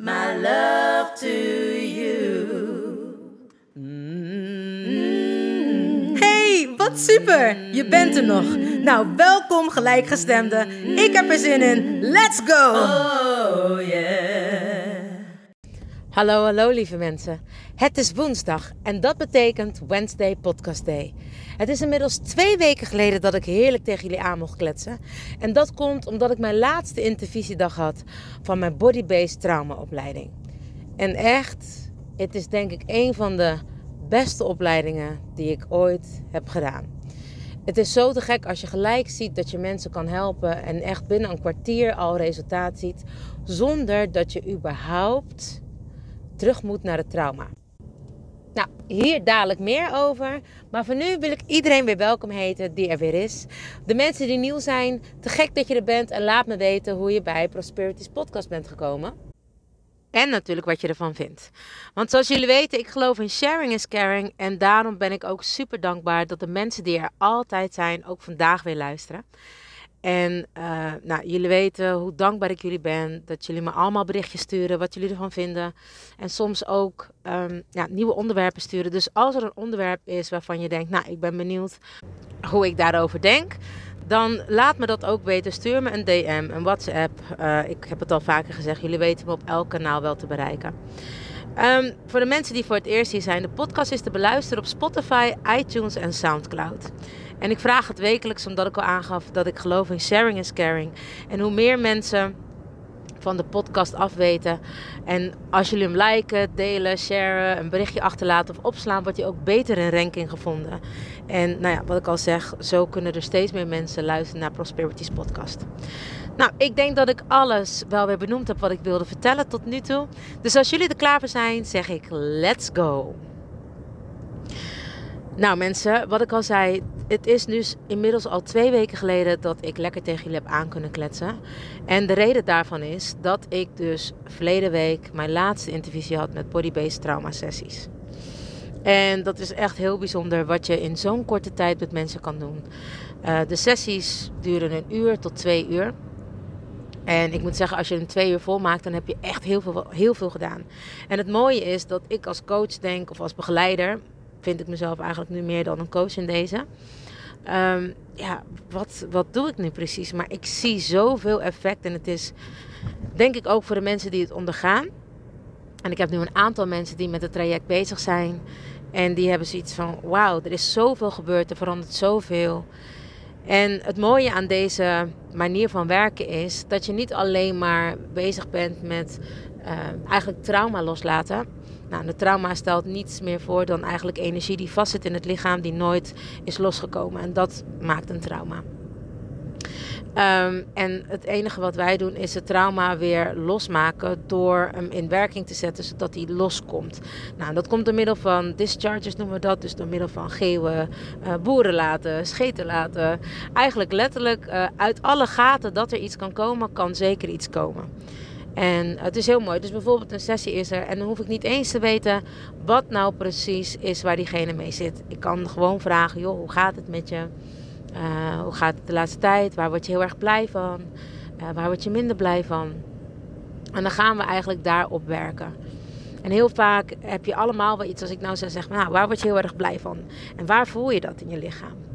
my love to you. Hey, wat super! Je bent er nog. Nou, welkom gelijkgestemden. Ik heb er zin in. Let's go! Oh yeah. Hallo, hallo lieve mensen. Het is woensdag en dat betekent Wednesday Podcast Day. Het is inmiddels twee weken geleden dat ik heerlijk tegen jullie aan mocht kletsen. En dat komt omdat ik mijn laatste intervisiedag had van mijn body-based traumaopleiding. En echt, het is denk ik een van de beste opleidingen die ik ooit heb gedaan. Het is zo te gek als je gelijk ziet dat je mensen kan helpen en echt binnen een kwartier al resultaat ziet, zonder dat je überhaupt terug moet naar het trauma. Nou, hier dadelijk meer over. Maar voor nu wil ik iedereen weer welkom heten die er weer is. De mensen die nieuw zijn, te gek dat je er bent. En laat me weten hoe je bij Prosperity's podcast bent gekomen. En natuurlijk wat je ervan vindt. Want zoals jullie weten, ik geloof in sharing is caring. En daarom ben ik ook super dankbaar dat de mensen die er altijd zijn, ook vandaag weer luisteren. En uh, nou, jullie weten hoe dankbaar ik jullie ben. Dat jullie me allemaal berichtjes sturen, wat jullie ervan vinden. En soms ook um, ja, nieuwe onderwerpen sturen. Dus als er een onderwerp is waarvan je denkt, nou, ik ben benieuwd hoe ik daarover denk. Dan laat me dat ook weten. Stuur me een DM, een WhatsApp. Uh, ik heb het al vaker gezegd, jullie weten me op elk kanaal wel te bereiken. Um, voor de mensen die voor het eerst hier zijn, de podcast is te beluisteren op Spotify, iTunes en Soundcloud. En ik vraag het wekelijks omdat ik al aangaf dat ik geloof in sharing is caring. En hoe meer mensen van de podcast afweten. En als jullie hem liken, delen, sharen, een berichtje achterlaten of opslaan, wordt hij ook beter in ranking gevonden. En nou ja, wat ik al zeg, zo kunnen er steeds meer mensen luisteren naar Prosperities podcast. Nou, ik denk dat ik alles wel weer benoemd heb wat ik wilde vertellen tot nu toe. Dus als jullie er klaar voor zijn, zeg ik let's go. Nou mensen, wat ik al zei, het is dus inmiddels al twee weken geleden dat ik lekker tegen jullie heb aan kunnen kletsen. En de reden daarvan is dat ik dus verleden week mijn laatste intervisie had met body-based trauma sessies. En dat is echt heel bijzonder wat je in zo'n korte tijd met mensen kan doen. Uh, de sessies duren een uur tot twee uur. En ik moet zeggen, als je een twee uur volmaakt, dan heb je echt heel veel, heel veel gedaan. En het mooie is dat ik als coach denk, of als begeleider, vind ik mezelf eigenlijk nu meer dan een coach in deze. Um, ja, wat, wat doe ik nu precies? Maar ik zie zoveel effect en het is denk ik ook voor de mensen die het ondergaan. En ik heb nu een aantal mensen die met het traject bezig zijn. En die hebben zoiets van, wauw, er is zoveel gebeurd, er verandert zoveel. En het mooie aan deze manier van werken is dat je niet alleen maar bezig bent met uh, eigenlijk trauma loslaten. Nou, de trauma stelt niets meer voor dan eigenlijk energie die vastzit in het lichaam, die nooit is losgekomen. En dat maakt een trauma. Um, en het enige wat wij doen is het trauma weer losmaken door hem in werking te zetten zodat hij loskomt. Nou, dat komt door middel van discharges noemen we dat, dus door middel van geeuwen, uh, boeren laten, scheten laten. Eigenlijk letterlijk uh, uit alle gaten dat er iets kan komen, kan zeker iets komen. En het is heel mooi. Dus bijvoorbeeld een sessie is er en dan hoef ik niet eens te weten wat nou precies is waar diegene mee zit. Ik kan gewoon vragen, joh, hoe gaat het met je? Uh, hoe gaat het de laatste tijd? Waar word je heel erg blij van? Uh, waar word je minder blij van? En dan gaan we eigenlijk daarop werken. En heel vaak heb je allemaal wel iets, als ik nou zou zeggen, nou, waar word je heel erg blij van? En waar voel je dat in je lichaam?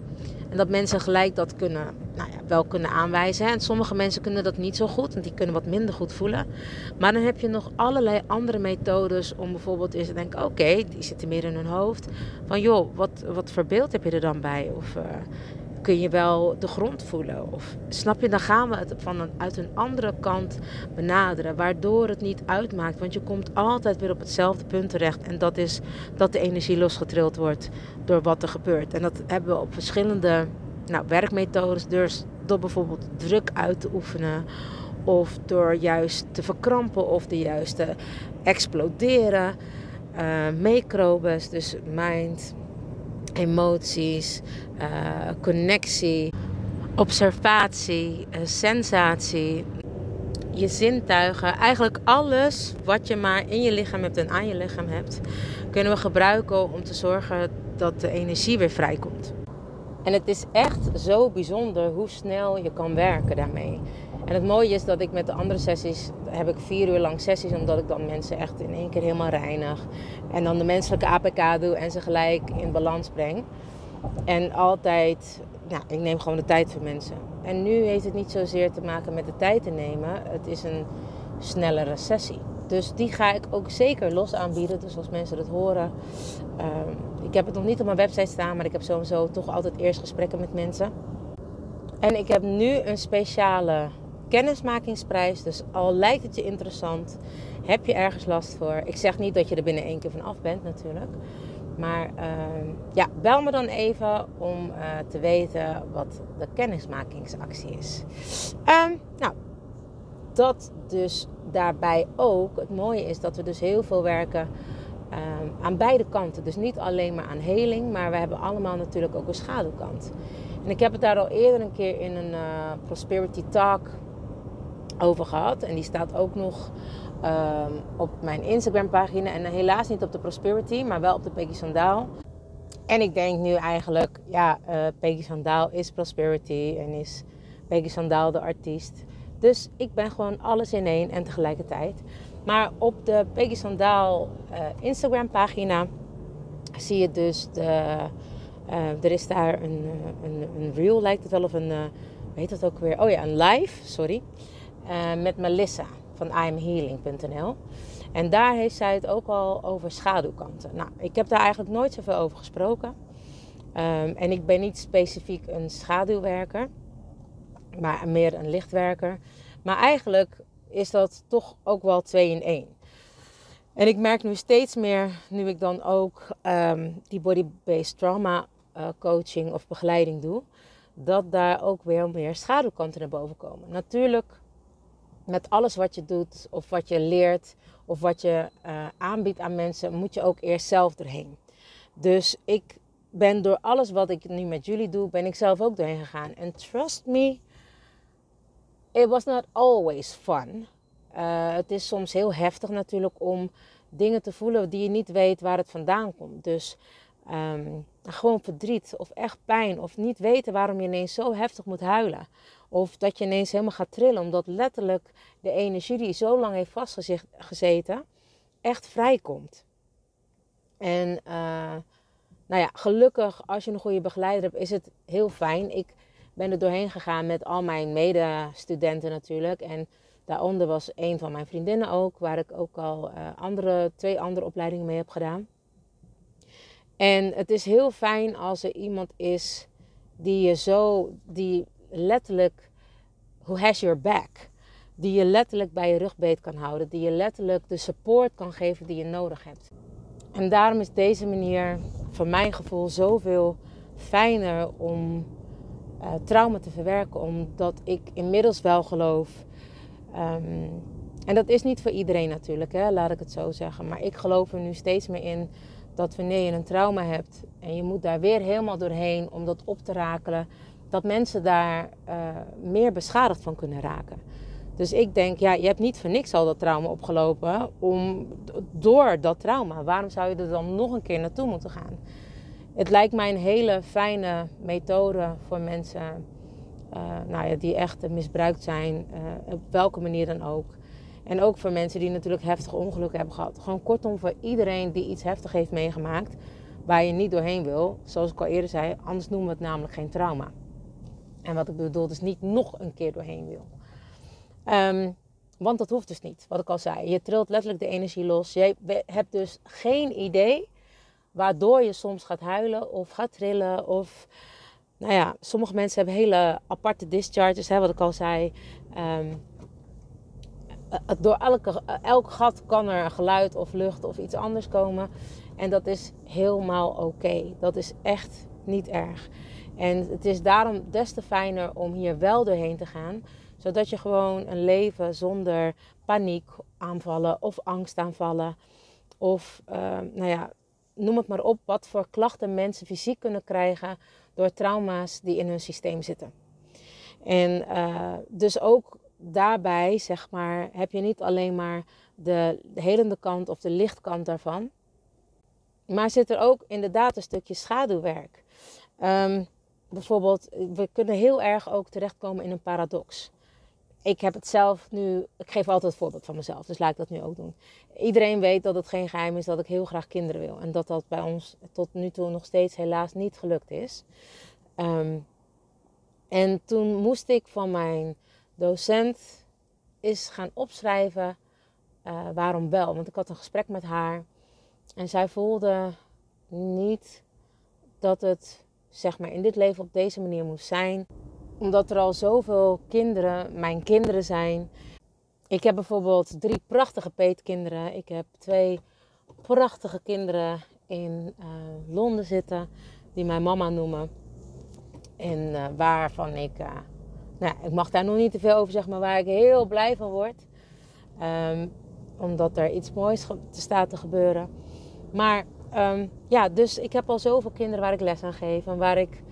En dat mensen gelijk dat kunnen, nou ja, wel kunnen aanwijzen. En sommige mensen kunnen dat niet zo goed, want die kunnen wat minder goed voelen. Maar dan heb je nog allerlei andere methodes om bijvoorbeeld eens te denken: oké, die zitten meer in hun hoofd. Van joh, wat, wat voor beeld heb je er dan bij? Of uh, kun je wel de grond voelen? Of snap je, dan gaan we het van een, uit een andere kant benaderen, waardoor het niet uitmaakt. Want je komt altijd weer op hetzelfde punt terecht. En dat is dat de energie losgetrild wordt door wat er gebeurt. En dat hebben we op verschillende nou, werkmethodes. Dus door bijvoorbeeld druk uit te oefenen. Of door juist te verkrampen of de juiste exploderen. Uh, microbes, dus mind, emoties, uh, connectie, observatie, uh, sensatie, je zintuigen. Eigenlijk alles wat je maar in je lichaam hebt en aan je lichaam hebt, kunnen we gebruiken om te zorgen dat de energie weer vrijkomt. En het is echt zo bijzonder hoe snel je kan werken daarmee. En het mooie is dat ik met de andere sessies heb ik vier uur lang sessies, omdat ik dan mensen echt in één keer helemaal reinig. En dan de menselijke APK doe en ze gelijk in balans breng. En altijd, ik neem gewoon de tijd voor mensen. En nu heeft het niet zozeer te maken met de tijd te nemen. Het is een snellere sessie. Dus die ga ik ook zeker los aanbieden. Dus als mensen dat horen. Uh, ik heb het nog niet op mijn website staan, maar ik heb sowieso toch altijd eerst gesprekken met mensen. En ik heb nu een speciale kennismakingsprijs. Dus al lijkt het je interessant, heb je ergens last voor. Ik zeg niet dat je er binnen één keer van af bent natuurlijk. Maar uh, ja, bel me dan even om uh, te weten wat de kennismakingsactie is. Um, nou, dat dus daarbij ook. Het mooie is dat we dus heel veel werken um, aan beide kanten. Dus niet alleen maar aan heling, maar we hebben allemaal natuurlijk ook een schaduwkant. En ik heb het daar al eerder een keer in een uh, Prosperity Talk over gehad. En die staat ook nog um, op mijn Instagram pagina. En helaas niet op de Prosperity, maar wel op de Peggy Sandaal. En ik denk nu eigenlijk, ja, uh, Peggy Sandaal is Prosperity en is Peggy Sandaal de artiest. Dus ik ben gewoon alles in één en tegelijkertijd. Maar op de Peggy Sandaal uh, Instagram pagina zie je dus de... Uh, er is daar een, een, een reel, lijkt het wel, of een, uh, weet dat ook weer? Oh ja, een live, sorry. Met Melissa van imhealing.nl. En daar heeft zij het ook al over schaduwkanten. Nou, ik heb daar eigenlijk nooit zoveel over gesproken. Um, en ik ben niet specifiek een schaduwwerker, maar meer een lichtwerker. Maar eigenlijk is dat toch ook wel twee in één. En ik merk nu steeds meer, nu ik dan ook um, die body-based trauma uh, coaching of begeleiding doe, dat daar ook weer meer schaduwkanten naar boven komen. Natuurlijk met alles wat je doet of wat je leert of wat je uh, aanbiedt aan mensen, moet je ook eerst zelf doorheen. Dus ik ben door alles wat ik nu met jullie doe, ben ik zelf ook doorheen gegaan. En trust me, it was not always fun. Uh, het is soms heel heftig natuurlijk om dingen te voelen die je niet weet waar het vandaan komt. Dus um, gewoon verdriet of echt pijn of niet weten waarom je ineens zo heftig moet huilen. Of dat je ineens helemaal gaat trillen omdat letterlijk de energie die zo lang heeft vastgezeten echt vrijkomt. En uh, nou ja, gelukkig als je een goede begeleider hebt is het heel fijn. Ik ben er doorheen gegaan met al mijn medestudenten natuurlijk. En daaronder was een van mijn vriendinnen ook, waar ik ook al uh, andere, twee andere opleidingen mee heb gedaan. En het is heel fijn als er iemand is die je zo, die letterlijk, who has your back. Die je letterlijk bij je rugbeet kan houden. Die je letterlijk de support kan geven die je nodig hebt. En daarom is deze manier, voor mijn gevoel, zoveel fijner om uh, trauma te verwerken. Omdat ik inmiddels wel geloof. Um, en dat is niet voor iedereen natuurlijk, hè, laat ik het zo zeggen. Maar ik geloof er nu steeds meer in dat wanneer je een trauma hebt en je moet daar weer helemaal doorheen om dat op te rakelen, dat mensen daar uh, meer beschadigd van kunnen raken. Dus ik denk, ja, je hebt niet voor niks al dat trauma opgelopen om, door dat trauma. Waarom zou je er dan nog een keer naartoe moeten gaan? Het lijkt mij een hele fijne methode voor mensen uh, nou ja, die echt misbruikt zijn, uh, op welke manier dan ook. En ook voor mensen die natuurlijk heftige ongelukken hebben gehad. Gewoon kortom voor iedereen die iets heftig heeft meegemaakt. waar je niet doorheen wil. Zoals ik al eerder zei, anders noemen we het namelijk geen trauma. En wat ik bedoel, dus niet nog een keer doorheen wil. Ehm, want dat hoeft dus niet, wat ik al zei. Je trilt letterlijk de energie los. Je hebt dus geen idee waardoor je soms gaat huilen of gaat trillen. Of, nou ja, sommige mensen hebben hele aparte discharges, hè, wat ik al zei. Um, door elke, elk gat kan er geluid of lucht of iets anders komen. En dat is helemaal oké. Dat is echt niet erg. En het is daarom des te fijner om hier wel doorheen te gaan. Zodat je gewoon een leven zonder paniek aanvallen of angstaanvallen. Of uh, nou ja, noem het maar op, wat voor klachten mensen fysiek kunnen krijgen door trauma's die in hun systeem zitten. En uh, dus ook daarbij, zeg maar, heb je niet alleen maar de, de helende kant of de lichtkant daarvan. Maar zit er ook inderdaad een stukje schaduwwerk. Um, bijvoorbeeld, we kunnen heel erg ook terechtkomen in een paradox. Ik heb het zelf nu, ik geef altijd het voorbeeld van mezelf, dus laat ik dat nu ook doen. Iedereen weet dat het geen geheim is dat ik heel graag kinderen wil. En dat dat bij ons tot nu toe nog steeds helaas niet gelukt is. Um, en toen moest ik van mijn docent is gaan opschrijven uh, waarom wel. Want ik had een gesprek met haar en zij voelde niet dat het zeg maar in dit leven op deze manier moest zijn. Omdat er al zoveel kinderen mijn kinderen zijn. Ik heb bijvoorbeeld drie prachtige peetkinderen. Ik heb twee prachtige kinderen in uh, Londen zitten die mijn mama noemen. En uh, waarvan ik nou, ik mag daar nog niet te veel over zeggen, maar waar ik heel blij van word. Um, omdat er iets moois staat te gebeuren. Maar um, ja, dus ik heb al zoveel kinderen waar ik les aan geef. En waar ik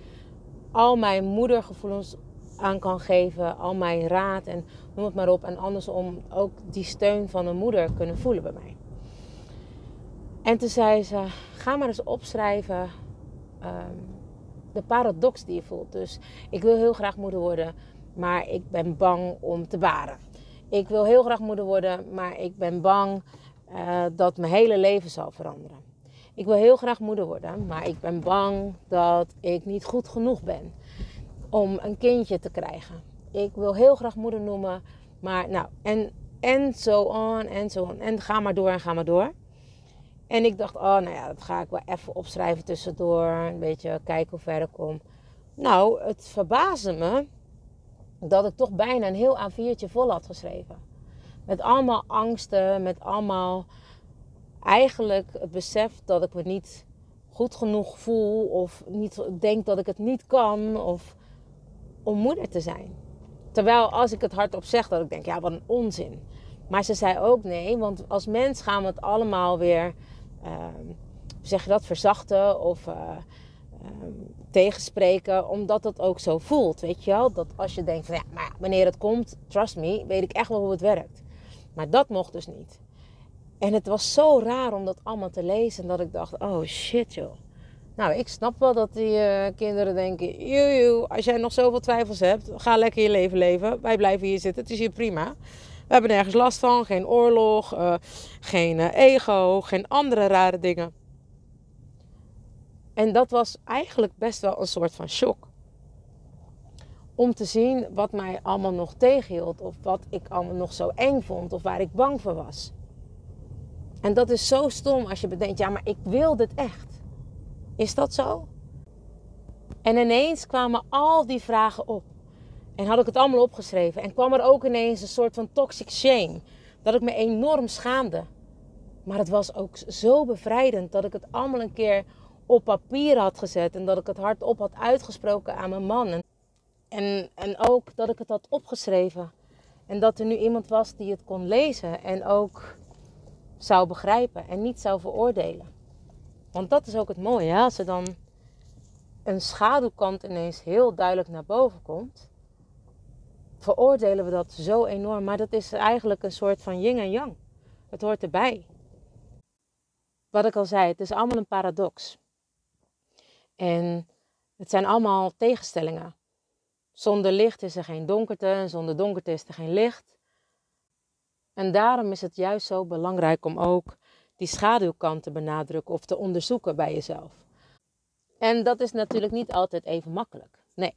al mijn moedergevoelens aan kan geven. Al mijn raad en noem het maar op. En andersom ook die steun van een moeder kunnen voelen bij mij. En toen zei ze, ga maar eens opschrijven um, de paradox die je voelt. Dus ik wil heel graag moeder worden maar ik ben bang om te baren. Ik wil heel graag moeder worden, maar ik ben bang uh, dat mijn hele leven zal veranderen. Ik wil heel graag moeder worden, maar ik ben bang dat ik niet goed genoeg ben om een kindje te krijgen. Ik wil heel graag moeder noemen, maar nou, en, en zo on, en zo on. En ga maar door en ga maar door. En ik dacht, oh nou ja, dat ga ik wel even opschrijven tussendoor. Een beetje kijken hoe ver ik kom. Nou, het verbaasde me dat ik toch bijna een heel A4'tje vol had geschreven. Met allemaal angsten, met allemaal eigenlijk het besef dat ik me niet goed genoeg voel of niet denk dat ik het niet kan of om moeder te zijn. Terwijl als ik het hardop zeg, dat ik denk, ja, wat een onzin. Maar ze zei ook nee, want als mens gaan we het allemaal weer, uh, zeg je dat, verzachten of uh, uh, tegenspreken, omdat het ook zo voelt. Weet je wel? Dat als je denkt van ja, maar wanneer het komt, trust me, weet ik echt wel hoe het werkt. Maar dat mocht dus niet. En het was zo raar om dat allemaal te lezen, dat ik dacht: oh shit joh. Nou, ik snap wel dat die uh, kinderen denken: joe, als jij nog zoveel twijfels hebt, ga lekker je leven leven. Wij blijven hier zitten, het is hier prima. We hebben nergens last van, geen oorlog, uh, geen uh, ego, geen andere rare dingen. En dat was eigenlijk best wel een soort van shock. Om te zien wat mij allemaal nog tegenhield. Of wat ik allemaal nog zo eng vond. Of waar ik bang voor was. En dat is zo stom als je bedenkt, ja, maar ik wil dit echt. Is dat zo? En ineens kwamen al die vragen op. En had ik het allemaal opgeschreven. En kwam er ook ineens een soort van toxic shame. Dat ik me enorm schaamde. Maar het was ook zo bevrijdend dat ik het allemaal een keer op papier had gezet en dat ik het hardop had uitgesproken aan mijn man. En, en ook dat ik het had opgeschreven. En dat er nu iemand was die het kon lezen en ook zou begrijpen en niet zou veroordelen. Want dat is ook het mooie, hè? als er dan een schaduwkant ineens heel duidelijk naar boven komt, veroordelen we dat zo enorm. Maar dat is eigenlijk een soort van yin en yang. Het hoort erbij. Wat ik al zei, het is allemaal een paradox. En het zijn allemaal tegenstellingen. Zonder licht is er geen donkerte en zonder donkerte is er geen licht. En daarom is het juist zo belangrijk om ook die schaduwkant te benadrukken of te onderzoeken bij jezelf. En dat is natuurlijk niet altijd even makkelijk. Nee.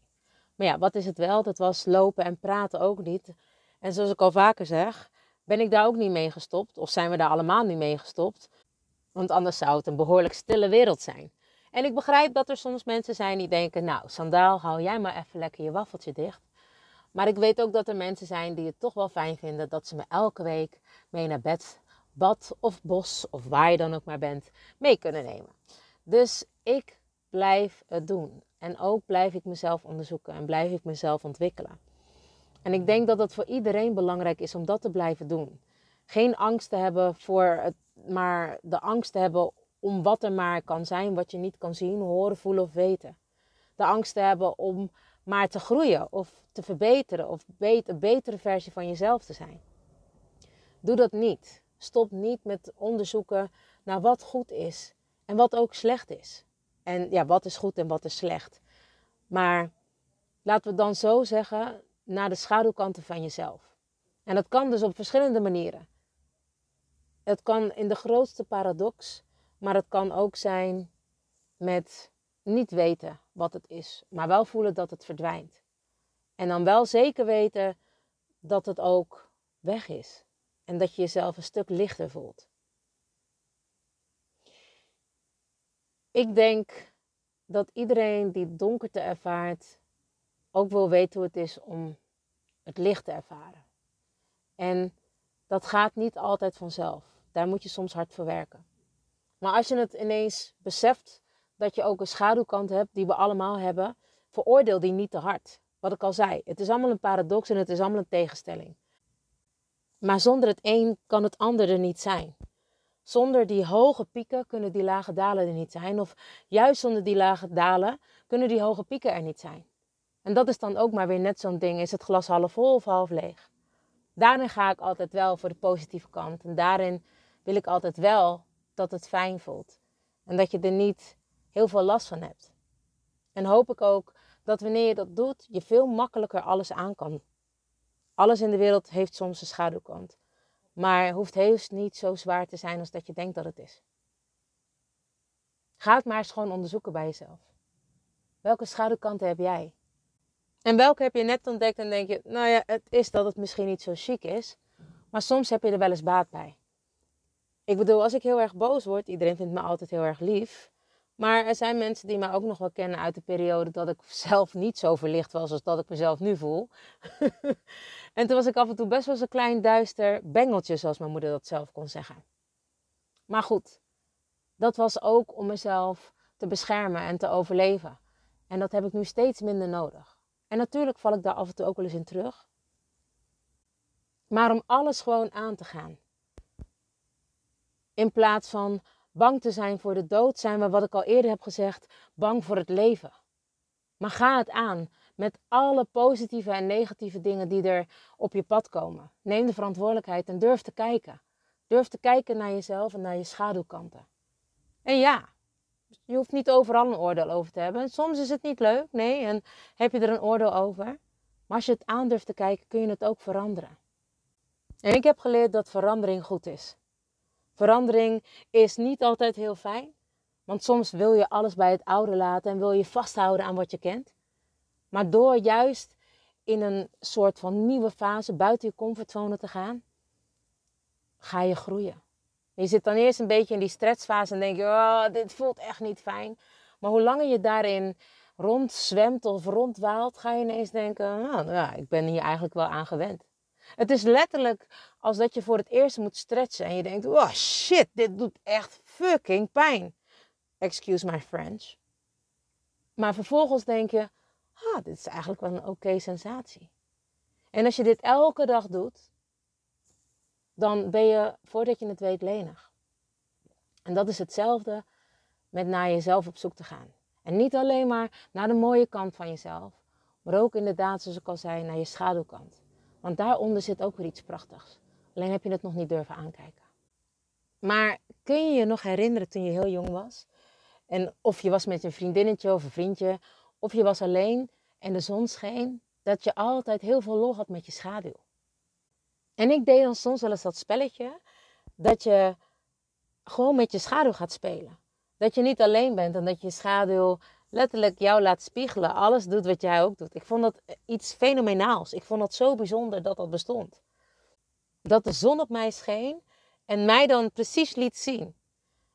Maar ja, wat is het wel? Dat was lopen en praten ook niet. En zoals ik al vaker zeg, ben ik daar ook niet mee gestopt. Of zijn we daar allemaal niet mee gestopt. Want anders zou het een behoorlijk stille wereld zijn. En ik begrijp dat er soms mensen zijn die denken: Nou, Sandaal, hou jij maar even lekker je waffeltje dicht. Maar ik weet ook dat er mensen zijn die het toch wel fijn vinden dat ze me elke week mee naar bed, bad of bos of waar je dan ook maar bent, mee kunnen nemen. Dus ik blijf het doen. En ook blijf ik mezelf onderzoeken en blijf ik mezelf ontwikkelen. En ik denk dat het voor iedereen belangrijk is om dat te blijven doen. Geen angst te hebben voor het, maar de angst te hebben om wat er maar kan zijn, wat je niet kan zien, horen, voelen of weten. De angst te hebben om maar te groeien of te verbeteren of een betere versie van jezelf te zijn. Doe dat niet. Stop niet met onderzoeken naar wat goed is en wat ook slecht is. En ja, wat is goed en wat is slecht. Maar laten we dan zo zeggen, naar de schaduwkanten van jezelf. En dat kan dus op verschillende manieren. Het kan in de grootste paradox, maar het kan ook zijn met niet weten wat het is, maar wel voelen dat het verdwijnt. En dan wel zeker weten dat het ook weg is en dat je jezelf een stuk lichter voelt. Ik denk dat iedereen die donkerte ervaart ook wil weten hoe het is om het licht te ervaren. En dat gaat niet altijd vanzelf. Daar moet je soms hard voor werken. Maar als je het ineens beseft dat je ook een schaduwkant hebt die we allemaal hebben, veroordeel die niet te hard. Wat ik al zei, het is allemaal een paradox en het is allemaal een tegenstelling. Maar zonder het een kan het ander er niet zijn. Zonder die hoge pieken kunnen die lage dalen er niet zijn. Of juist zonder die lage dalen kunnen die hoge pieken er niet zijn. En dat is dan ook maar weer net zo'n ding. Is het glas half vol of half leeg? Daarin ga ik altijd wel voor de positieve kant. En daarin wil ik altijd wel dat het fijn voelt. En dat je er niet heel veel last van hebt. En hoop ik ook dat wanneer je dat doet, je veel makkelijker alles aan kan. Alles in de wereld heeft soms een schaduwkant. Maar hoeft heus niet zo zwaar te zijn als dat je denkt dat het is. Ga het maar eens gewoon onderzoeken bij jezelf. Welke schaduwkanten heb jij? En welke heb je net ontdekt en denk je, nou ja, het is dat het misschien niet zo chic is. Maar soms heb je er wel eens baat bij. Ik bedoel, als ik heel erg boos word, iedereen vindt me altijd heel erg lief. Maar er zijn mensen die mij ook nog wel kennen uit de periode dat ik zelf niet zo verlicht was als dat ik mezelf nu voel. en toen was ik af en toe best wel een klein duister bengeltje, zoals mijn moeder dat zelf kon zeggen. Maar goed, dat was ook om mezelf te beschermen en te overleven. En dat heb ik nu steeds minder nodig. En natuurlijk val ik daar af en toe ook wel eens in terug. Maar om alles gewoon aan te gaan. In plaats van bang te zijn voor de dood, zijn we, wat ik al eerder heb gezegd, bang voor het leven. Maar ga het aan met alle positieve en negatieve dingen die er op je pad komen. Neem de verantwoordelijkheid en durf te kijken. Durf te kijken naar jezelf en naar je schaduwkanten. En ja, je hoeft niet overal een oordeel over te hebben. Soms is het niet leuk, nee, en heb je er een oordeel over. Maar als je het aan durft te kijken, kun je het ook veranderen. En ik heb geleerd dat verandering goed is. Verandering is niet altijd heel fijn, want soms wil je alles bij het oude laten en wil je vasthouden aan wat je kent. Maar door juist in een soort van nieuwe fase buiten je comfortzone te gaan, ga je groeien. Je zit dan eerst een beetje in die stressfase en denk je, oh, dit voelt echt niet fijn. Maar hoe langer je daarin rondzwemt of rondwaalt, ga je ineens denken, nou ja, ik ben hier eigenlijk wel aan gewend. Het is letterlijk als dat je voor het eerst moet stretchen en je denkt, oh shit, dit doet echt fucking pijn. Excuse my French. Maar vervolgens denk je, ah, dit is eigenlijk wel een oké sensatie. En als je dit elke dag doet, dan ben je, voordat je het weet, lenig. En dat is hetzelfde met naar jezelf op zoek te gaan. En niet alleen maar naar de mooie kant van jezelf, maar ook inderdaad, zoals ik al zei, naar je schaduwkant. Want daaronder zit ook weer iets prachtigs. Alleen heb je het nog niet durven aankijken. Maar kun je je nog herinneren toen je heel jong was? En of je was met een vriendinnetje of een vriendje, of je was alleen en de zon scheen, dat je altijd heel veel lol had met je schaduw. En ik deed dan soms wel eens dat spelletje dat je gewoon met je schaduw gaat spelen. Dat je niet alleen bent en dat je schaduw letterlijk jou laat spiegelen. Alles doet wat jij ook doet. Ik vond dat iets fenomenaals. Ik vond het zo bijzonder dat dat bestond. Dat de zon op mij scheen en mij dan precies liet zien.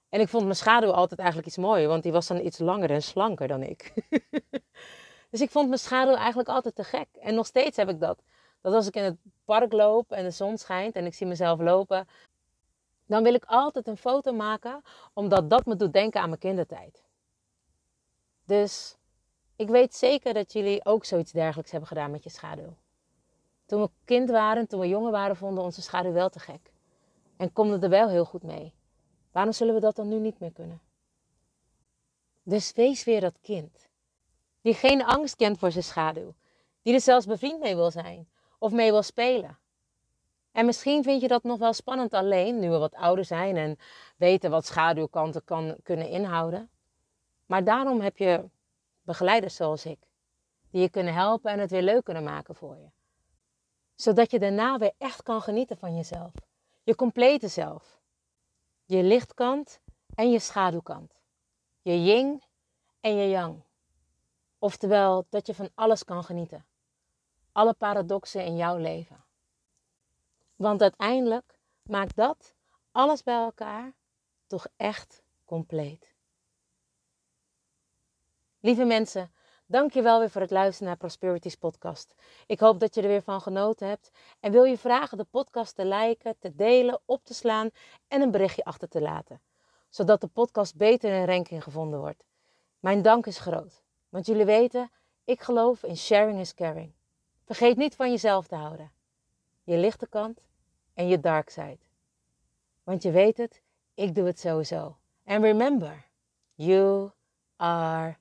En ik vond mijn schaduw altijd eigenlijk iets mooier, want die was dan iets langer en slanker dan ik. dus ik vond mijn schaduw eigenlijk altijd te gek. En nog steeds heb ik dat. Dat als ik in het park loop en de zon schijnt en ik zie mezelf lopen, dan wil ik altijd een foto maken, omdat dat me doet denken aan mijn kindertijd. Dus ik weet zeker dat jullie ook zoiets dergelijks hebben gedaan met je schaduw. Toen we kind waren, toen we jonger waren, vonden onze schaduw wel te gek. En konden er wel heel goed mee. Waarom zullen we dat dan nu niet meer kunnen? Dus wees weer dat kind. Die geen angst kent voor zijn schaduw. Die er zelfs bevriend mee wil zijn. Of mee wil spelen. En misschien vind je dat nog wel spannend alleen, nu we wat ouder zijn en weten wat schaduwkanten kan kunnen inhouden. Maar daarom heb je begeleiders zoals ik, die je kunnen helpen en het weer leuk kunnen maken voor je. Zodat je daarna weer echt kan genieten van jezelf. Je complete zelf. Je lichtkant en je schaduwkant. Je yin en je yang. Oftewel dat je van alles kan genieten. Alle paradoxen in jouw leven. Want uiteindelijk maakt dat alles bij elkaar toch echt compleet. Lieve mensen, dank je wel weer voor het luisteren naar Prosperities podcast. Ik hoop dat je er weer van genoten hebt. En wil je vragen de podcast te liken, te delen, op te slaan en een berichtje achter te laten. Zodat de podcast beter in ranking gevonden wordt. Mijn dank is groot. Want jullie weten, ik geloof in sharing is caring. Vergeet niet van jezelf te houden. Je lichte kant en je dark side. Want je weet het, ik doe het sowieso. And remember, you are